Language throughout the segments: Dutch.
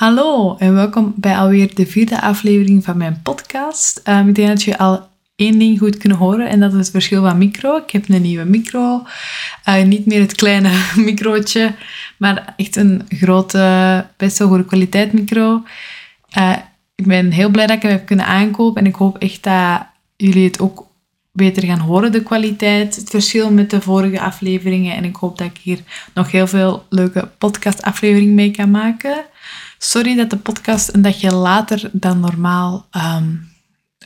Hallo en welkom bij alweer de vierde aflevering van mijn podcast. Um, ik denk dat je al één ding goed kunnen horen en dat is het verschil van micro. Ik heb een nieuwe micro. Uh, niet meer het kleine microotje, maar echt een grote, best wel goede kwaliteit micro. Uh, ik ben heel blij dat ik hem heb kunnen aankopen en ik hoop echt dat jullie het ook beter gaan horen, de kwaliteit, het verschil met de vorige afleveringen. En ik hoop dat ik hier nog heel veel leuke podcastafleveringen mee kan maken. Sorry dat de podcast een dagje later dan normaal um,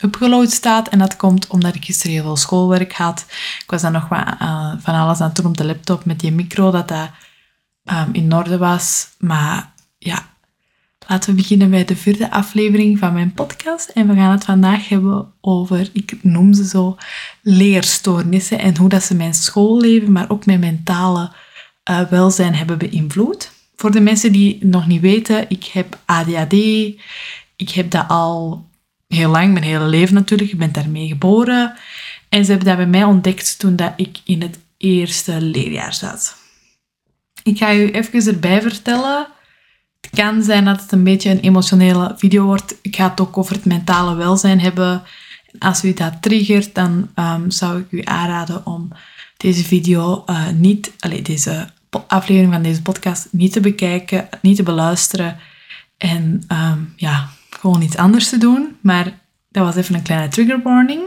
upgeload staat. En dat komt omdat ik gisteren heel veel schoolwerk had. Ik was dan nog wat, uh, van alles aan het doen op de laptop met die micro, dat dat um, in orde was. Maar ja, laten we beginnen bij de vierde aflevering van mijn podcast. En we gaan het vandaag hebben over, ik noem ze zo, leerstoornissen. En hoe dat ze mijn schoolleven, maar ook mijn mentale uh, welzijn hebben beïnvloed. Voor de mensen die het nog niet weten, ik heb ADHD. Ik heb dat al heel lang, mijn hele leven natuurlijk. Ik ben daarmee geboren. En ze hebben dat bij mij ontdekt toen dat ik in het eerste leerjaar zat. Ik ga u even erbij vertellen. Het kan zijn dat het een beetje een emotionele video wordt. Ik ga het ook over het mentale welzijn hebben. Als u dat triggert, dan um, zou ik u aanraden om deze video uh, niet, allez, deze aflevering van deze podcast niet te bekijken, niet te beluisteren en um, ja, gewoon iets anders te doen. Maar dat was even een kleine trigger warning.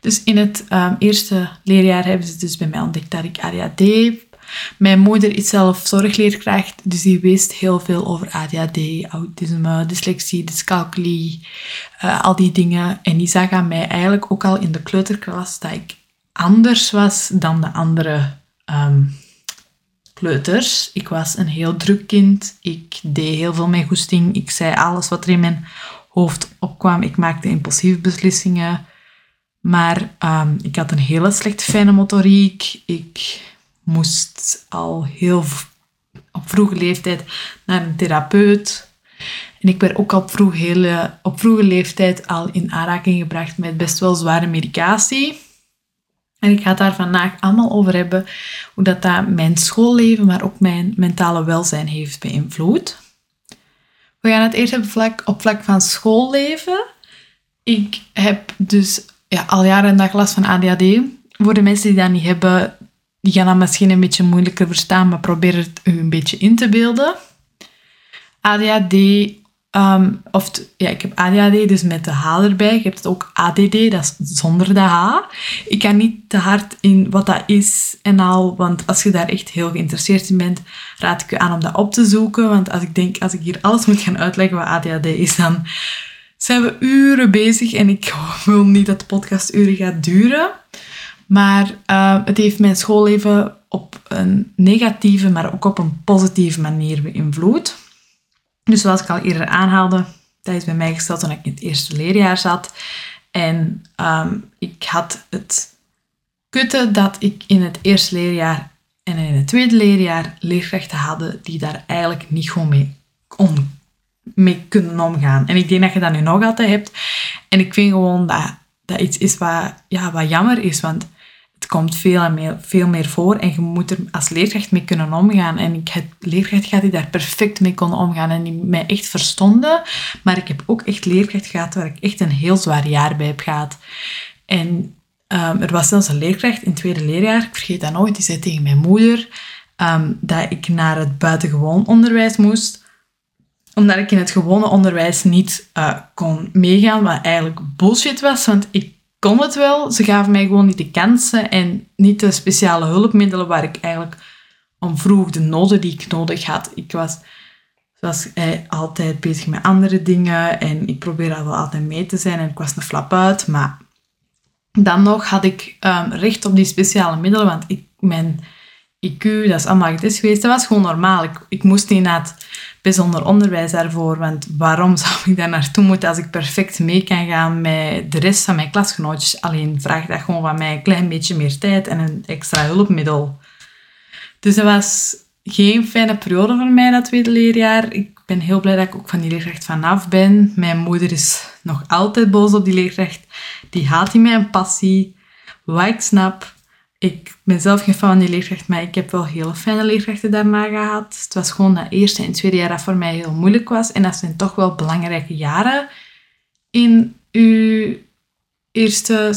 Dus in het um, eerste leerjaar hebben ze dus bij mij ontdekt dat ik ADHD heb. Mijn moeder is zelf zorgleerkracht, dus die wist heel veel over ADHD, autisme, dyslexie, dyscalculie, uh, al die dingen. En die zag aan mij eigenlijk ook al in de kleuterklas dat ik anders was dan de andere um, kleuters. Ik was een heel druk kind. Ik deed heel veel met goesting. Ik zei alles wat er in mijn hoofd opkwam. Ik maakte impulsieve beslissingen. Maar um, ik had een hele slecht fijne motoriek. Ik moest al heel op vroege leeftijd naar een therapeut. En ik werd ook vroege, hele, op vroege leeftijd al in aanraking gebracht met best wel zware medicatie. En ik ga het daar vandaag allemaal over hebben, hoe dat, dat mijn schoolleven, maar ook mijn mentale welzijn heeft beïnvloed. We gaan het eerst op vlak, op vlak van schoolleven. Ik heb dus ja, al jaren en dag last van ADHD. Voor de mensen die dat niet hebben, die gaan dat misschien een beetje moeilijker verstaan, maar probeer het u een beetje in te beelden. ADHD Um, of ja, ik heb ADHD, dus met de H erbij. Je hebt het ook ADD, dat is zonder de H. Ik kan niet te hard in wat dat is en al, want als je daar echt heel geïnteresseerd in bent, raad ik je aan om dat op te zoeken. Want als ik denk, als ik hier alles moet gaan uitleggen wat ADHD is, dan zijn we uren bezig en ik wil niet dat de podcast uren gaat duren. Maar uh, het heeft mijn schoolleven op een negatieve, maar ook op een positieve manier beïnvloed. Dus zoals ik al eerder aanhaalde, dat is bij mij gesteld toen ik in het eerste leerjaar zat. En um, ik had het kutte dat ik in het eerste leerjaar en in het tweede leerjaar leerkrachten hadden die daar eigenlijk niet gewoon mee, om, mee kunnen omgaan. En ik denk dat je dat nu nog altijd hebt. En ik vind gewoon dat dat iets is wat, ja, wat jammer is, want komt veel, en meer, veel meer voor en je moet er als leerkracht mee kunnen omgaan. En ik heb leerkracht gehad die daar perfect mee kon omgaan en die mij echt verstonden. Maar ik heb ook echt leerkracht gehad waar ik echt een heel zwaar jaar bij heb gehad. En um, er was zelfs een leerkracht in het tweede leerjaar, ik vergeet dat nooit, die zei tegen mijn moeder um, dat ik naar het buitengewoon onderwijs moest omdat ik in het gewone onderwijs niet uh, kon meegaan, wat eigenlijk bullshit was, want ik kon het wel. Ze gaven mij gewoon niet de kansen en niet de speciale hulpmiddelen waar ik eigenlijk om vroeg, de noden die ik nodig had. Ik was zoals hij altijd bezig met andere dingen en ik probeerde wel altijd mee te zijn en ik was een flap uit, maar dan nog had ik um, recht op die speciale middelen, want ik, mijn IQ, dat is allemaal getest geweest, dat was gewoon normaal. Ik, moest niet naar het bijzonder onderwijs daarvoor. Want waarom zou ik daar naartoe moeten als ik perfect mee kan gaan met de rest van mijn klasgenootjes? Alleen vraagt dat gewoon van mij een klein beetje meer tijd en een extra hulpmiddel. Dus dat was geen fijne periode voor mij, dat tweede leerjaar. Ik ben heel blij dat ik ook van die leerkracht vanaf ben. Mijn moeder is nog altijd boos op die leerkracht. Die haat in mijn passie. Wat ik snap. Ik ben zelf geen fan van die leerkracht, maar ik heb wel hele fijne leerkrachten daarna gehad. Het was gewoon dat eerste en tweede jaar dat voor mij heel moeilijk was. En dat zijn toch wel belangrijke jaren in uw eerste...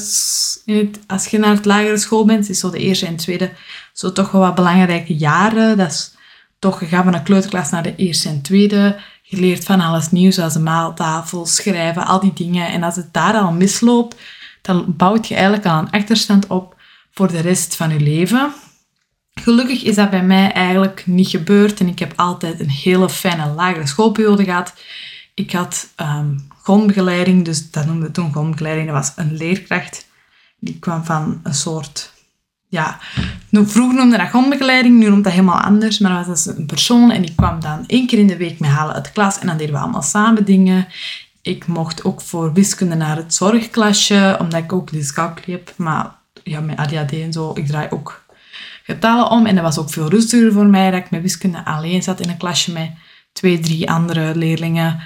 In als je naar het lagere school bent, is zo de eerste en tweede zo toch wel wat belangrijke jaren. Dat is toch, je gaat van een kleuterklas naar de eerste en tweede. Je leert van alles nieuws, zoals de maaltafel, schrijven, al die dingen. En als het daar al misloopt, dan bouwt je eigenlijk al een achterstand op voor de rest van je leven. Gelukkig is dat bij mij eigenlijk niet gebeurd en ik heb altijd een hele fijne lagere schoolperiode gehad. Ik had um, grondbegeleiding, dus dat noemde toen grondbegeleiding. Dat was een leerkracht die kwam van een soort ja, vroeger noemde dat grondbegeleiding, nu noemt dat helemaal anders. Maar dat was dus een persoon en die kwam dan één keer in de week me halen uit de klas. En dan deden we allemaal samen dingen. Ik mocht ook voor wiskunde naar het zorgklasje, omdat ik ook dyscalculie heb. Maar ja, met ADHD en zo, ik draai ook getallen om. En dat was ook veel rustiger voor mij, dat ik met wiskunde alleen zat in een klasje met twee, drie andere leerlingen.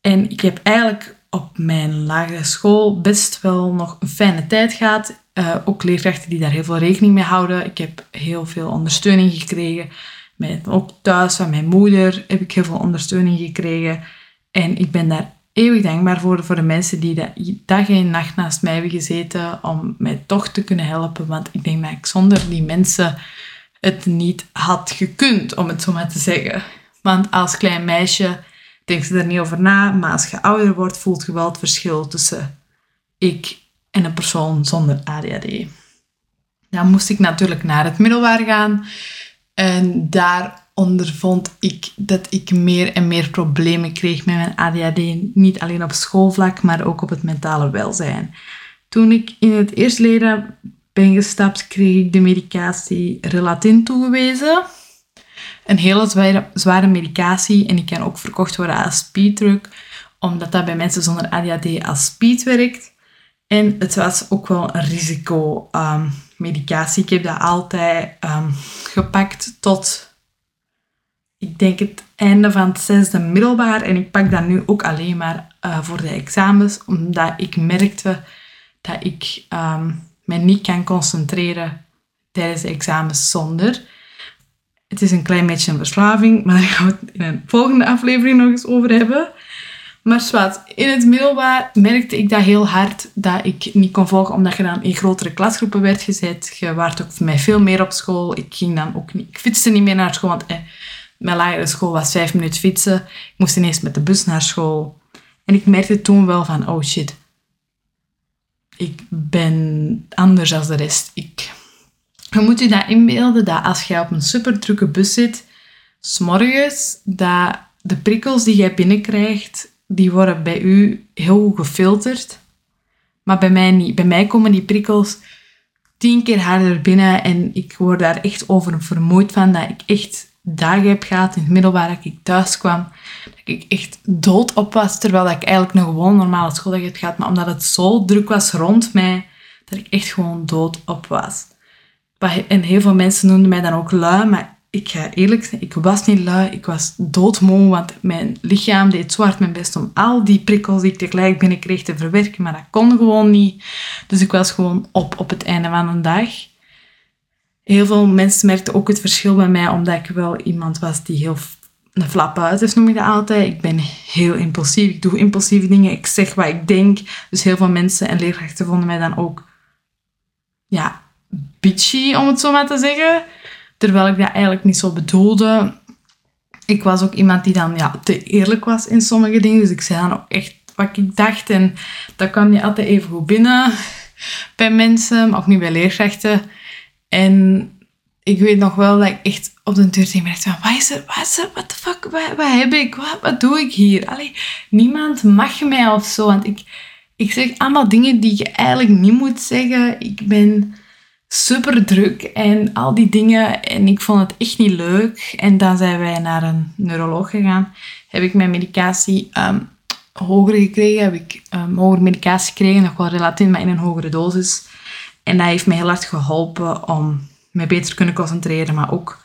En ik heb eigenlijk op mijn lagere school best wel nog een fijne tijd gehad. Uh, ook leerkrachten die daar heel veel rekening mee houden. Ik heb heel veel ondersteuning gekregen. Met, ook thuis van mijn moeder heb ik heel veel ondersteuning gekregen. En ik ben daar eeuwig dankbaar voor, voor de mensen die dag en nacht naast mij hebben gezeten om mij toch te kunnen helpen. Want ik denk dat ik zonder die mensen het niet had gekund, om het zo maar te zeggen. Want als klein meisje denk je er niet over na, maar als je ouder wordt, voelt je wel het verschil tussen ik en een persoon zonder ADHD. Dan moest ik natuurlijk naar het middelbaar gaan en daar ondervond ik dat ik meer en meer problemen kreeg met mijn ADHD. Niet alleen op schoolvlak, maar ook op het mentale welzijn. Toen ik in het eerste leren ben gestapt, kreeg ik de medicatie Relatin toegewezen. Een hele zware, zware medicatie en die kan ook verkocht worden als speeddruk, omdat dat bij mensen zonder ADHD als speed werkt. En het was ook wel een risico um, medicatie. Ik heb dat altijd um, gepakt tot ik denk het einde van het zesde middelbaar. En ik pak dat nu ook alleen maar uh, voor de examens, omdat ik merkte dat ik um, me niet kan concentreren tijdens de examens zonder. Het is een klein beetje een verslaving, maar daar gaan we het in een volgende aflevering nog eens over hebben. Maar zwart, in het middelbaar merkte ik dat heel hard dat ik niet kon volgen, omdat je dan in grotere klasgroepen werd gezet. Je waart ook mij veel meer op school. Ik ging dan ook niet, ik fietste niet meer naar school, want eh, mijn lagere school was vijf minuten fietsen. Ik moest ineens met de bus naar school. En ik merkte toen wel van, oh shit, ik ben anders dan de rest. Ik, je moet je dat inbeelden, dat als je op een super drukke bus zit, s'morgens, dat de prikkels die jij binnenkrijgt, die worden bij u heel goed gefilterd. Maar bij mij niet. Bij mij komen die prikkels tien keer harder binnen en ik word daar echt over vermoeid van dat ik echt dagen heb gehad in het middelbaar dat ik thuis kwam, dat ik echt dood op was, terwijl ik eigenlijk een gewoon normale schooldag heb gehad, maar omdat het zo druk was rond mij, dat ik echt gewoon dood op was. En heel veel mensen noemden mij dan ook lui, maar ik ga eerlijk zijn, ik was niet lui, ik was doodmoe, want mijn lichaam deed zo hard mijn best om al die prikkels die ik tegelijk binnenkreeg te verwerken, maar dat kon gewoon niet. Dus ik was gewoon op op het einde van een dag. Heel veel mensen merkten ook het verschil bij mij, omdat ik wel iemand was die heel een flap uit is, noem ik dat altijd. Ik ben heel impulsief. Ik doe impulsieve dingen. Ik zeg wat ik denk. Dus heel veel mensen en leerkrachten vonden mij dan ook ja, bitchy, om het zo maar te zeggen. Terwijl ik dat eigenlijk niet zo bedoelde. Ik was ook iemand die dan ja, te eerlijk was in sommige dingen. Dus ik zei dan ook echt wat ik dacht. En dat kwam niet altijd even goed binnen bij mensen, maar ook niet bij leerkrachten. En ik weet nog wel dat ik echt op de deur tegen me dacht wat is er, wat is er, what the fuck, wat, heb ik, wat, doe ik hier? Allee, niemand mag mij of zo, want ik, ik zeg allemaal dingen die je eigenlijk niet moet zeggen. Ik ben super druk en al die dingen en ik vond het echt niet leuk. En dan zijn wij naar een neuroloog gegaan. Heb ik mijn medicatie um, hoger gekregen, heb ik um, hogere medicatie gekregen, nog wel relatief, maar in een hogere dosis. En dat heeft mij heel hard geholpen om mij beter te kunnen concentreren, maar ook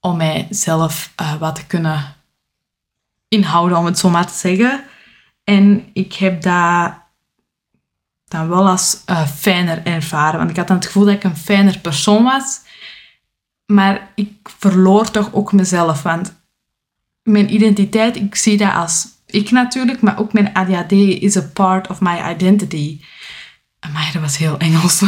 om mijzelf uh, wat te kunnen inhouden, om het zo maar te zeggen. En ik heb dat dan wel als uh, fijner ervaren. Want ik had dan het gevoel dat ik een fijner persoon was. Maar ik verloor toch ook mezelf. Want mijn identiteit, ik zie dat als ik natuurlijk, maar ook mijn ADHD is a part of my identity. Maar dat was heel Engels.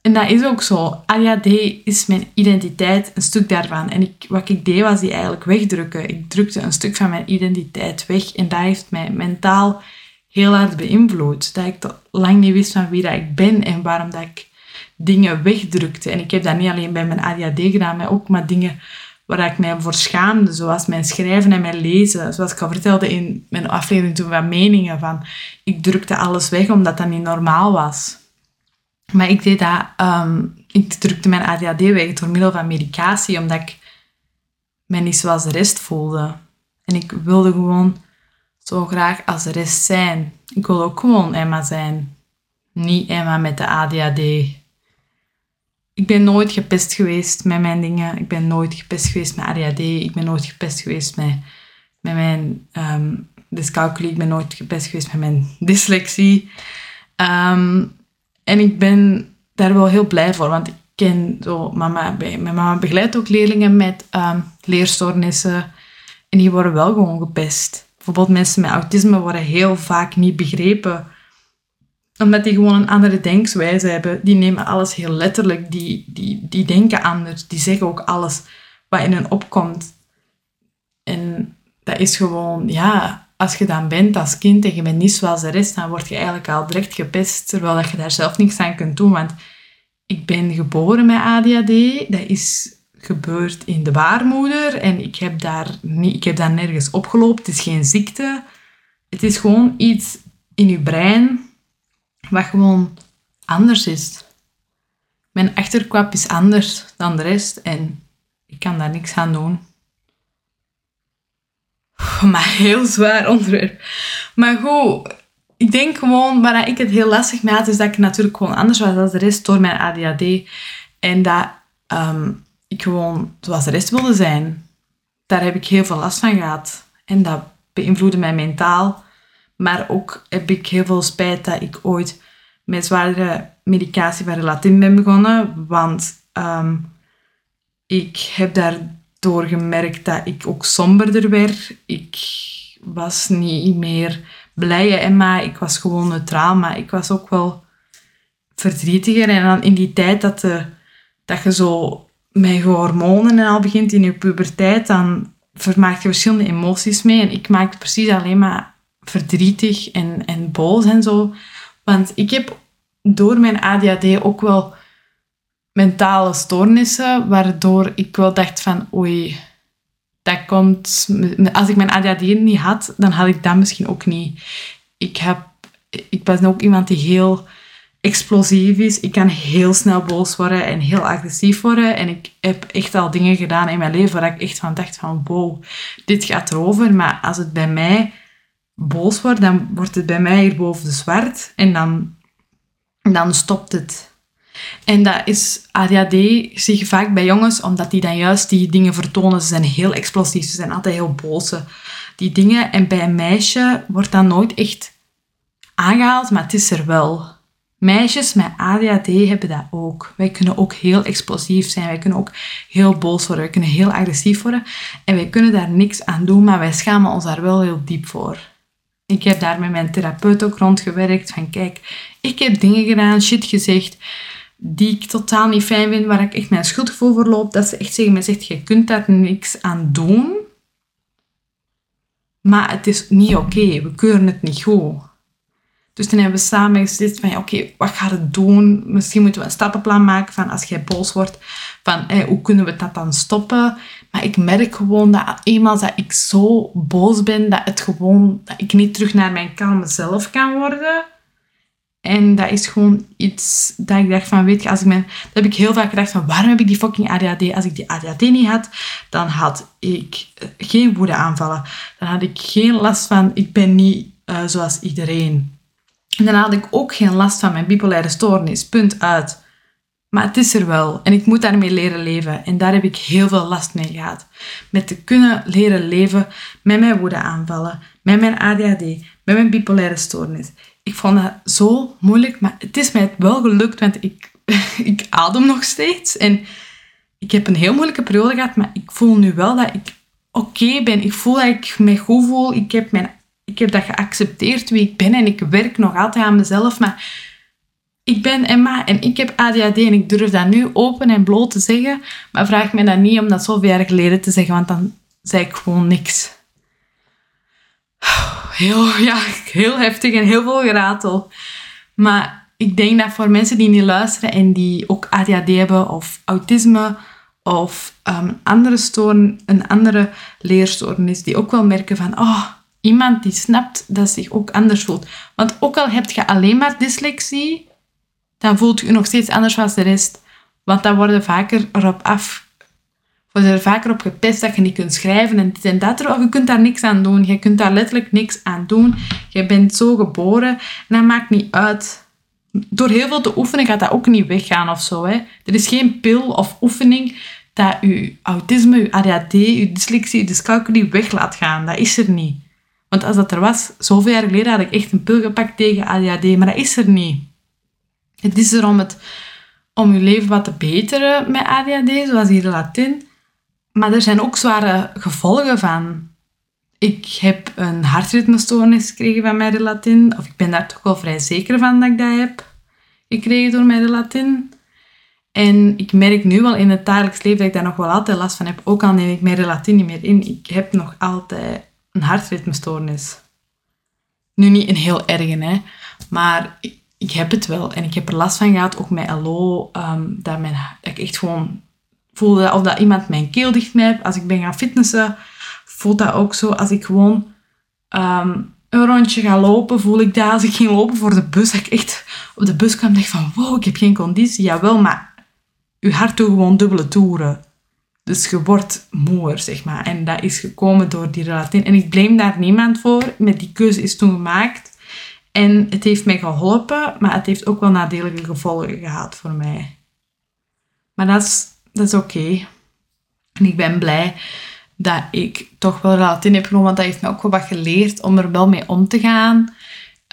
En dat is ook zo. ADHD is mijn identiteit, een stuk daarvan. En ik, wat ik deed, was die eigenlijk wegdrukken. Ik drukte een stuk van mijn identiteit weg. En dat heeft mij mentaal heel hard beïnvloed. Dat ik lang niet wist van wie dat ik ben en waarom dat ik dingen wegdrukte. En ik heb dat niet alleen bij mijn ADHD gedaan, maar ook met dingen waar ik mij voor schaamde, zoals mijn schrijven en mijn lezen. Zoals ik al vertelde in mijn aflevering toen van meningen, van ik drukte alles weg omdat dat niet normaal was. Maar ik deed dat, ehm, ik drukte mijn ADHD weg door middel van medicatie, omdat ik mij niet zoals de rest voelde. En ik wilde gewoon zo graag als de rest zijn. Ik wil ook gewoon Emma zijn. Niet Emma met de ADHD. Ik ben nooit gepest geweest met mijn dingen. Ik ben nooit gepest geweest met ADHD. Ik ben nooit gepest geweest met, met mijn um, dyscalculie. Ik ben nooit gepest geweest met mijn dyslexie. Ehm, en ik ben daar wel heel blij voor, want ik ken zo mama, mijn mama begeleidt ook leerlingen met um, leerstoornissen en die worden wel gewoon gepest. Bijvoorbeeld mensen met autisme worden heel vaak niet begrepen omdat die gewoon een andere denkswijze hebben. Die nemen alles heel letterlijk. Die, die, die denken anders. Die zeggen ook alles wat in hen opkomt. En dat is gewoon, ja, als je dan bent als kind en je bent niet zoals de rest, dan word je eigenlijk al direct gepest, terwijl dat je daar zelf niks aan kunt doen. Want ik ben geboren met ADHD, dat is gebeurd in de baarmoeder en ik heb daar, niet, ik heb daar nergens opgelopen. Het is geen ziekte. Het is gewoon iets in je brein wat gewoon anders is. Mijn achterkwap is anders dan de rest en ik kan daar niks aan doen. Maar heel zwaar onderwerp. Maar goed, ik denk gewoon, waar ik het heel lastig mee had, is dat ik natuurlijk gewoon anders was dan de rest door mijn ADHD. En dat ehm, ik gewoon zoals de rest wilde zijn. Daar heb ik heel veel last van gehad. En dat beïnvloedde mij mentaal. Maar ook heb ik heel veel spijt dat ik ooit met zwaardere medicatie van Relatin ben begonnen. Want ehm, ik heb daardoor gemerkt dat ik ook somberder werd. Ik was niet meer blije Emma. Ik was gewoon neutraal, maar ik was ook wel verdrietiger. En dan in die tijd dat, de, dat je zo met je hormonen en al begint in je puberteit, dan vermaak je verschillende emoties mee. En ik maakte precies alleen maar verdrietig en, en boos en zo. Want ik heb door mijn ADHD ook wel mentale stoornissen, waardoor ik wel dacht van oei, dat komt... Als ik mijn ADHD niet had, dan had ik dat misschien ook niet. Ik, heb, ik ben ook iemand die heel explosief is. Ik kan heel snel boos worden en heel agressief worden. En ik heb echt al dingen gedaan in mijn leven waar ik echt van dacht van wow, dit gaat erover. Maar als het bij mij boos wordt, dan wordt het bij mij hier boven de zwart. En dan, dan stopt het. En dat is ADHD zie je vaak bij jongens, omdat die dan juist die dingen vertonen. Ze zijn heel explosief, ze zijn altijd heel boos. Die dingen. En bij een meisje wordt dat nooit echt aangehaald, maar het is er wel. Meisjes met ADHD hebben dat ook. Wij kunnen ook heel explosief zijn. Wij kunnen ook heel boos worden. Wij kunnen heel agressief worden. En wij kunnen daar niks aan doen, maar wij schamen ons daar wel heel diep voor. Ik heb daar met mijn therapeut ook rondgewerkt. Van kijk, ik heb dingen gedaan, shit gezegd, die ik totaal niet fijn vind, waar ik echt mijn schuldgevoel voor loop. Dat ze echt zeggen mij zegt, je kunt daar niks aan doen. Maar het is niet oké. We keuren het niet goed. Dus toen hebben we samen gezegd van, oké, wat gaat het doen? Misschien moeten we een stappenplan maken van als jij boos wordt, van hoe kunnen we dat dan stoppen? Maar ik merk gewoon dat eenmaal dat ik zo boos ben, dat, het gewoon, dat ik niet terug naar mijn kalme zelf kan worden. En dat is gewoon iets dat ik dacht van, weet je, als ik mijn... Dat heb ik heel vaak gedacht van, waarom heb ik die fucking ADHD? Als ik die ADHD niet had, dan had ik geen woede aanvallen. Dan had ik geen last van, ik ben niet uh, zoals iedereen. En dan had ik ook geen last van mijn bipolaire stoornis. Punt uit. Maar het is er wel en ik moet daarmee leren leven. En daar heb ik heel veel last mee gehad. Met te kunnen leren leven met mijn woedeaanvallen, met mijn ADHD, met mijn bipolaire stoornis. ik vond dat zo moeilijk, maar het is mij wel gelukt, want ik, ik adem nog steeds. En ik heb een heel moeilijke periode gehad, maar ik voel nu wel dat ik oké ben. Ik voel dat ik me goed voel. Ik heb, mijn, ik heb dat geaccepteerd wie ik ben en ik werk nog altijd aan mezelf. Maar ik ben Emma en ik heb ADHD en ik durf dat nu open en bloot te zeggen. Maar vraag me dat niet om dat zoveel jaar geleden te zeggen, want dan zei ik gewoon niks. Heel, ja, heel heftig en heel veel geratel. Maar ik denk dat voor mensen die niet luisteren en die ook ADHD hebben of autisme of um, andere storen, een andere leerstoornis, die ook wel merken van, oh, iemand die snapt dat zich ook anders voelt. Want ook al heb je alleen maar dyslexie, dan voelt je nog steeds anders dan de rest. Want dan worden vaker erop af, wordt er vaker op getest dat je niet kunt schrijven en dit en dat. Of je kunt daar niks aan doen. Je kunt daar letterlijk niks aan doen. Je bent zo geboren en dat maakt niet uit. Door heel veel te oefenen gaat dat ook niet weggaan of zo. Hè. Er is geen pil of oefening dat je autisme, je ADHD, je dyslexie, je dyscalculie weg laat gaan. Dat is er niet. Want als dat er was, zoveel jaar geleden had ik echt een pil gepakt tegen ADHD, maar dat is er niet. Het is er om, het, om je leven wat te beteren met ADHD, zoals hier Latin. Maar er zijn ook zware gevolgen van. Ik heb een hartritmestoornis gekregen van mijn relatin. Of ik ben daar toch wel vrij zeker van dat ik dat heb gekregen door mijn relatin. En ik merk nu wel in het dagelijks leven dat ik daar nog wel altijd last van heb. Ook al neem ik mijn relatin niet meer in. Ik heb nog altijd een hartritmestoornis. Nu niet een heel erge, hè. Maar ik heb het wel. En ik heb er last van gehad, ook met LO, um, dat, mijn, ik echt gewoon voelde of dat iemand mijn keel dichtknijpt. Als ik ben gaan fitnessen, voelt dat ook zo. Als ik gewoon um, een rondje ga lopen, voel ik dat. Als ik ging lopen voor de bus, dat ik echt op de bus kwam dacht van, wow, ik heb geen conditie. Jawel, maar je hart doet gewoon dubbele toeren. Dus je wordt moer, zeg maar. En dat is gekomen door die relatie. En ik blame daar niemand voor. Met die keuze is toen gemaakt. En het heeft mij geholpen, maar het heeft ook wel nadelige gevolgen gehad voor mij. Maar dat is, dat is oké. En ik ben blij dat ik toch wel Relatin heb genomen, want dat heeft me ook wel wat geleerd om er wel mee om te gaan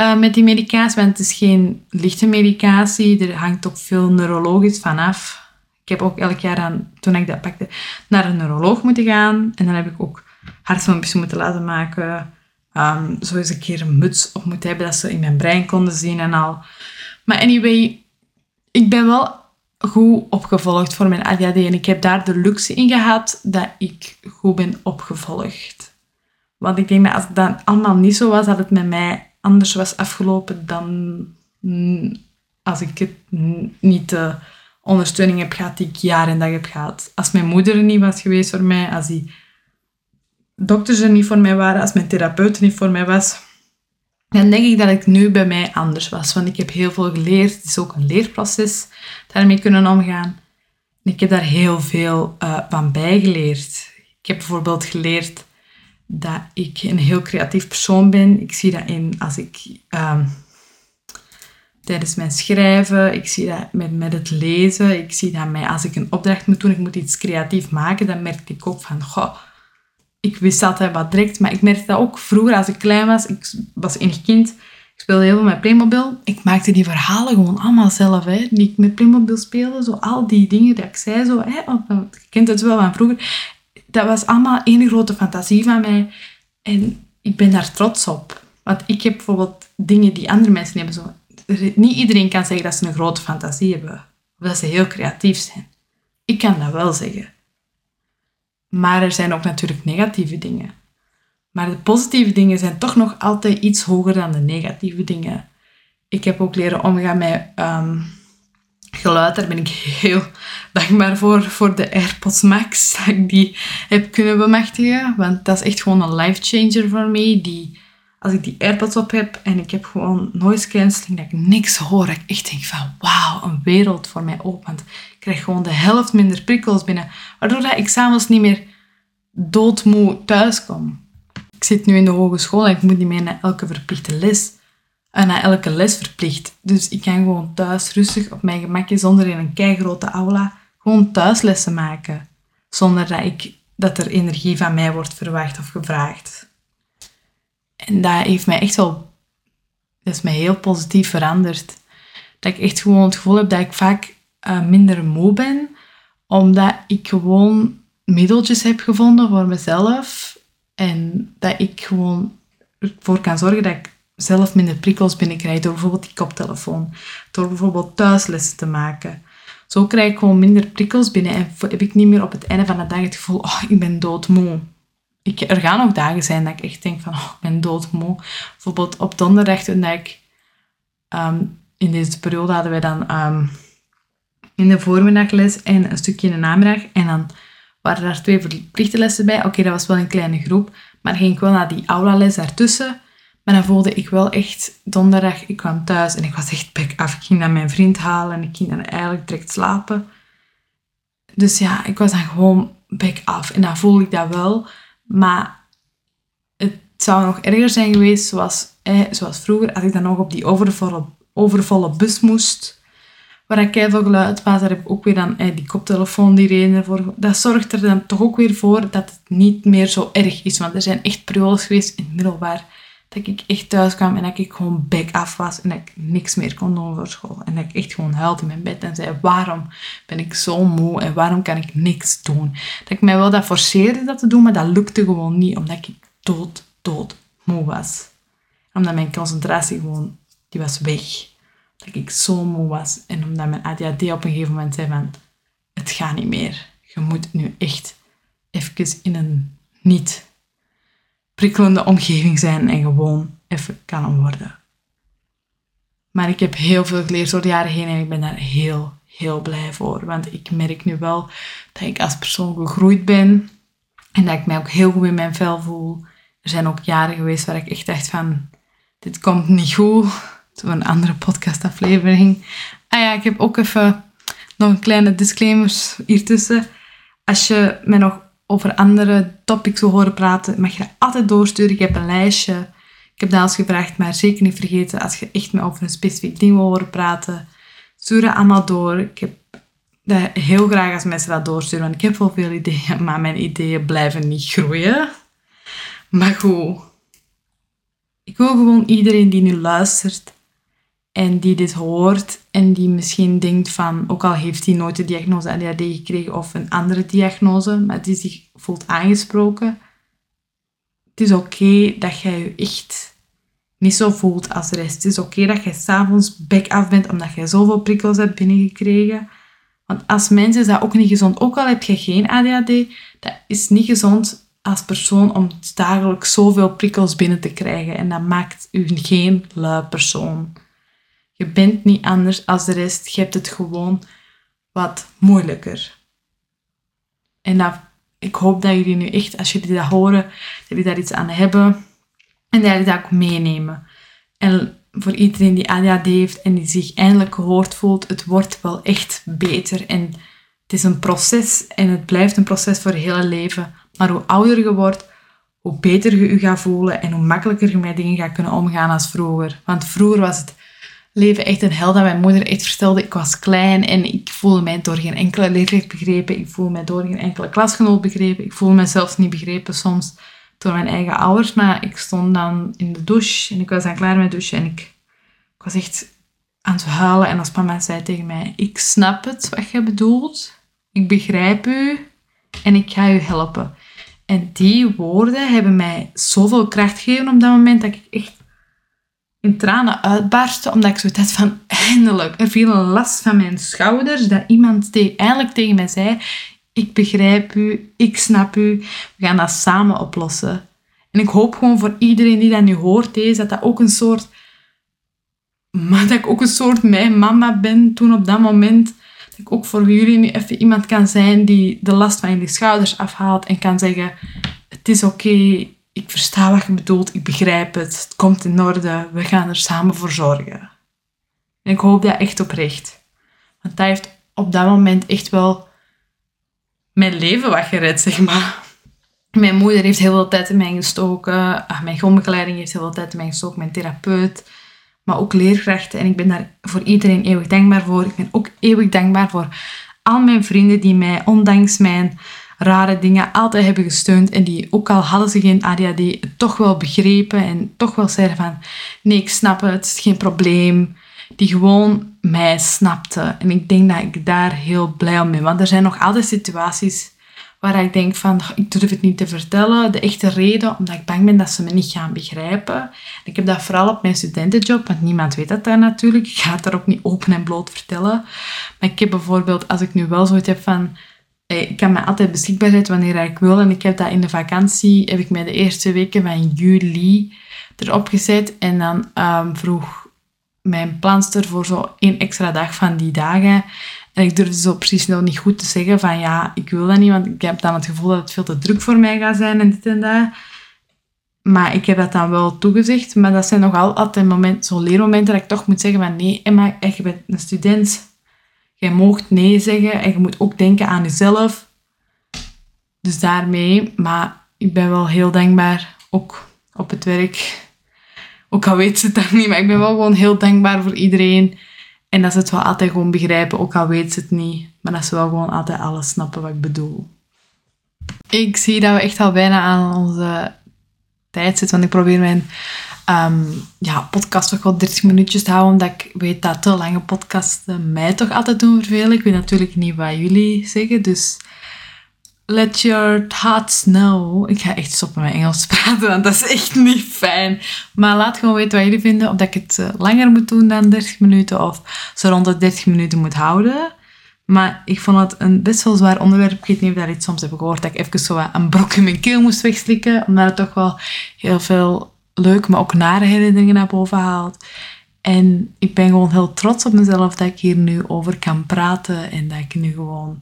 uh, met die medicatie. Want het is geen lichte medicatie, er hangt ook veel neurologisch vanaf. Ik heb ook elk jaar, aan, toen ik dat pakte, naar een neuroloog moeten gaan. En dan heb ik ook hartfilmpjes moeten laten maken um, zo eens een keer een muts op moeten hebben, dat ze in mijn brein konden zien en al. Maar anyway, ik ben wel goed opgevolgd voor mijn ADHD en ik heb daar de luxe in gehad dat ik goed ben opgevolgd. Want ik denk dat als het dan allemaal niet zo was, dat het met mij anders was afgelopen dan als ik het niet de ondersteuning heb gehad die ik jaar en dag heb gehad. Als mijn moeder er niet was geweest voor mij, als die dokters er niet voor mij waren, als mijn therapeut er niet voor mij was, dan denk ik dat ik nu bij mij anders was. Want ik heb heel veel geleerd. Het is ook een leerproces, daarmee kunnen omgaan. En ik heb daar heel veel uh, van bijgeleerd. Ik heb bijvoorbeeld geleerd dat ik een heel creatief persoon ben. Ik zie dat in als ik uh, tijdens mijn schrijven, ik zie dat met, met het lezen, ik zie dat mij als ik een opdracht moet doen, ik moet iets creatief maken, dan merk ik ook van, goh, ik wist altijd wat direct, maar ik merkte dat ook vroeger als ik klein was. Ik was enig kind. Ik speelde heel veel met Playmobil. Ik maakte die verhalen gewoon allemaal zelf, hè, die ik met Playmobil speelde. Zo al die dingen die ik zei, zo, hè, je kent het wel van vroeger. Dat was allemaal één grote fantasie van mij. En ik ben daar trots op. Want ik heb bijvoorbeeld dingen die andere mensen hebben. Zo, niet iedereen kan zeggen dat ze een grote fantasie hebben. Of dat ze heel creatief zijn. Ik kan dat wel zeggen. Maar er zijn ook natuurlijk negatieve dingen. Maar de positieve dingen zijn toch nog altijd iets hoger dan de negatieve dingen. Ik heb ook leren omgaan met um, geluid. Daar ben ik heel dankbaar voor, voor de AirPods Max. Dat ik die heb kunnen bemachtigen. Want dat is echt gewoon een life changer voor mij. Die, als ik die AirPods op heb en ik heb gewoon noise cancelling, dat ik niks hoor. Ik echt denk van wauw, een wereld voor mij opent krijg gewoon de helft minder prikkels binnen. Waardoor dat ik s'avonds niet meer doodmoe thuis kom. Ik zit nu in de hogeschool en ik moet niet meer naar elke verplichte les. En eh, naar elke les verplicht. Dus ik kan gewoon thuis rustig op mijn gemakje, zonder in een keigrote aula, gewoon thuislessen maken. Zonder dat, ik, dat er energie van mij wordt verwacht of gevraagd. En dat heeft mij echt wel dat is mij heel positief veranderd. Dat ik echt gewoon het gevoel heb dat ik vaak uh, minder moe ben, omdat ik gewoon middeltjes heb gevonden voor mezelf. En dat ik gewoon ervoor kan zorgen dat ik zelf minder prikkels binnenkrijg door bijvoorbeeld die koptelefoon. Door bijvoorbeeld thuislessen te maken. Zo krijg ik gewoon minder prikkels binnen en heb ik niet meer op het einde van de dag het gevoel, oh, ik ben doodmoe. Ik, er gaan ook dagen zijn dat ik echt denk van, oh, ik ben doodmoe. Bijvoorbeeld op donderdag toen ik, ehm, in deze periode hadden wij dan ehm, in de voormiddagles en een stukje in de namiddag. En dan waren er twee verplichte lessen bij. Oké, dat was wel een kleine groep. Maar ging ik wel naar die aula-les daartussen. Maar dan voelde ik wel echt donderdag, ik kwam thuis en ik was echt bek af. Ik ging naar mijn vriend halen en ik ging dan eigenlijk direct slapen. Dus ja, ik was dan gewoon bek af. En dan voelde ik dat wel. Maar het zou nog erger zijn geweest, zoals, eh, zoals vroeger, als ik dan nog op die overvolle, overvolle bus moest. Waar ik veel geluid was, daar heb ik ook weer dan eh, die koptelefoon die reden ervoor. Dat zorgt er dan toch ook weer voor dat het niet meer zo erg is. Want er zijn echt periodes geweest in het middelbaar dat ik echt thuis kwam en dat ik gewoon back af was en dat ik niks meer kon doen voor school. En dat ik echt gewoon huilde in mijn bed en zei, waarom ben ik zo moe en waarom kan ik niks doen? Dat ik mij wel dat forceerde dat te doen, maar dat lukte gewoon niet, omdat ik dood, dood moe was. Omdat mijn concentratie gewoon, die was weg. Dat ik zo moe was. En omdat mijn ADHD op een gegeven moment zei van, het gaat niet meer. Je moet nu echt even in een niet prikkelende omgeving zijn en gewoon even kalm worden. Maar ik heb heel veel geleerd door de jaren heen en ik ben daar heel, heel blij voor. Want ik merk nu wel dat ik als persoon gegroeid ben en dat ik mij ook heel goed in mijn vel voel. Er zijn ook jaren geweest waar ik echt dacht van, dit komt niet goed. Zo een andere podcastaflevering. Ah ja, ik heb ook even nog een kleine disclaimers hiertussen. Als je me nog over andere topics wil horen praten, mag je altijd doorsturen. Ik heb een lijstje. Ik heb dat eens gevraagd, maar zeker niet vergeten. Als je echt me over een specifiek ding wil horen praten, stuur dat allemaal door. Ik heb dat heel graag als mensen dat doorsturen, want ik heb wel veel ideeën, maar mijn ideeën blijven niet groeien. Maar goed, ik wil gewoon iedereen die nu luistert en die dit hoort en die misschien denkt van, ook al heeft hij nooit de diagnose ADHD gekregen of een andere diagnose, maar die zich voelt aangesproken. Het is oké dat jij je echt niet zo voelt als de rest. Het is oké dat jij s'avonds bek af bent omdat jij zoveel prikkels hebt binnengekregen. Want als mensen is dat ook niet gezond. Ook al heb je geen ADHD, dat is niet gezond als persoon om dagelijks zoveel prikkels binnen te krijgen. En dat maakt u geen lui persoon. Je bent niet anders als de rest. Je hebt het gewoon wat moeilijker. En ik hoop dat jullie nu echt, als jullie dat horen, dat jullie daar iets aan hebben. En dat jullie dat ook meenemen. En voor iedereen die ADHD heeft en die zich eindelijk gehoord voelt, het wordt wel echt beter. En het is een proces en het blijft een proces voor het hele leven. Maar hoe ouder je wordt, hoe beter je je gaat voelen en hoe makkelijker je met dingen gaat kunnen omgaan als vroeger. Want vroeger was het leven echt een hel dat mijn moeder echt vertelde. Ik was klein en ik voelde mij door geen enkele leerkracht begrepen. Ik voelde mij door geen enkele klasgenoot begrepen. Ik voelde mezelf niet begrepen soms door mijn eigen ouders. Maar ik stond dan in de douche en ik was dan klaar met douchen en ik, ik was echt aan het huilen. En als mama zei tegen mij, ik snap het wat je bedoelt. Ik begrijp u en ik ga u helpen. En die woorden hebben mij zoveel kracht gegeven op dat moment dat ik echt in tranen uitbarsten, omdat ik zo had van eindelijk, er viel een last van mijn schouders, dat iemand eindelijk tegen mij zei, ik begrijp u, ik snap u, we gaan dat samen oplossen. En ik hoop gewoon voor iedereen die dat nu hoort, deze, dat dat ook een soort, dat ik ook een soort mijn mama ben toen op dat moment, dat ik ook voor jullie nu even iemand kan zijn die de last van jullie schouders afhaalt en kan zeggen, het is oké, ik versta wat je bedoelt, ik begrijp het, het komt in orde, we gaan er samen voor zorgen. En ik hoop dat echt oprecht. Want dat heeft op dat moment echt wel mijn leven wat gered, zeg maar. Mijn moeder heeft heel veel tijd in mij gestoken. Ah, mijn grondbegeleiding heeft heel veel tijd in mij gestoken. Mijn therapeut. Maar ook leerkrachten. En ik ben daar voor iedereen eeuwig dankbaar voor. Ik ben ook eeuwig dankbaar voor al mijn vrienden die mij, ondanks mijn rare dingen altijd hebben gesteund en die ook al hadden ze geen ADHD, toch wel begrepen en toch wel zeiden van nee, ik snap het, het is geen probleem. Die gewoon mij snapte. En ik denk dat ik daar heel blij om ben. Want er zijn nog altijd situaties waar ik denk van, ik durf het niet te vertellen. De echte reden, omdat ik bang ben dat ze me niet gaan begrijpen. Ik heb dat vooral op mijn studentenjob, want niemand weet dat daar natuurlijk. Ik ga het daar ook niet open en bloot vertellen. Maar ik heb bijvoorbeeld, als ik nu wel zoiets heb van, ik kan me altijd beschikbaar zetten wanneer ik wil. En ik heb dat in de vakantie, heb ik mij de eerste weken van juli erop gezet. En dan um, vroeg mijn planster voor zo één extra dag van die dagen. En ik durfde zo precies nog niet goed te zeggen van ja, ik wil dat niet, want ik heb dan het gevoel dat het veel te druk voor mij gaat zijn en dit en dat. Maar ik heb dat dan wel toegezegd. Maar dat zijn nog altijd zo'n leermomenten dat ik toch moet zeggen van nee, Emma, je bent een student. Je moogt nee zeggen en je moet ook denken aan jezelf. Dus daarmee, maar ik ben wel heel dankbaar, ook op het werk. Ook al weet ze het dan niet, maar ik ben wel gewoon heel dankbaar voor iedereen en dat ze het wel altijd gewoon begrijpen, ook al weet ze het niet. Maar dat ze wel gewoon altijd alles snappen wat ik bedoel. Ik zie dat we echt al bijna aan onze tijd zitten. Want ik probeer mijn um, ja, podcast toch wel 30 minuutjes te houden. Omdat ik weet dat te lange podcasten mij toch altijd doen vervelen. Ik weet natuurlijk niet wat jullie zeggen. Dus Let your thoughts know. Ik ga echt stoppen met Engels praten, want dat is echt niet fijn. Maar laat gewoon weten wat jullie vinden. Of dat ik het eh, langer moet doen dan 30 minuten. Of zo rond de 30 minuten moet houden. Maar ik vond het een best wel zwaar onderwerp. Ik weet niet of dat iets soms heb gehoord. Dat ik even zo een brok in mijn keel moest wegslikken. Omdat het toch wel heel veel leuke, maar ook nare herinneringen naar boven haalt. En ik ben gewoon heel trots op mezelf dat ik hier nu over kan praten. En dat ik nu gewoon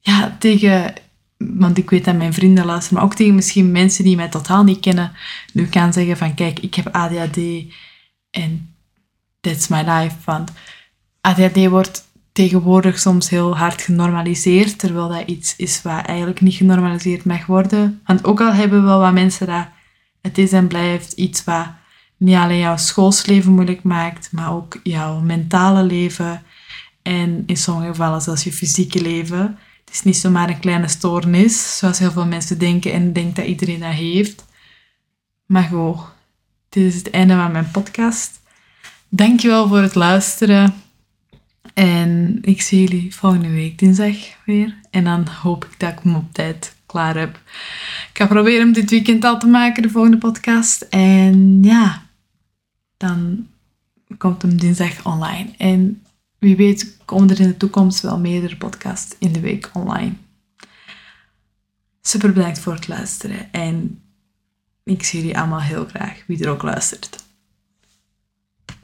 ja, tegen want ik weet dat mijn vrienden luisteren, maar ook tegen misschien mensen die mij totaal niet kennen, nu kan zeggen van kijk, ik heb ADHD en that's my life. Want ADHD wordt tegenwoordig soms heel hard genormaliseerd, terwijl dat iets is wat eigenlijk niet genormaliseerd mag worden. Want ook al hebben we wel wat mensen dat het is en blijft iets wat niet alleen jouw schoolsleven moeilijk maakt, maar ook jouw mentale leven en in sommige gevallen zelfs je fysieke leven is niet zomaar een kleine stoornis, zoals heel veel mensen denken en denken dat iedereen dat heeft. Maar goed, dit is het einde van mijn podcast. Dankjewel voor het luisteren. En ik zie jullie volgende week dinsdag weer. En dan hoop ik dat ik hem op tijd klaar heb. Ik ga proberen hem dit weekend al te maken, de volgende podcast. En ja, dan komt hem dinsdag online. En wie weet komen er in de toekomst wel meerdere podcasts in de week online. Super bedankt voor het luisteren en ik zie jullie allemaal heel graag, wie er ook luistert.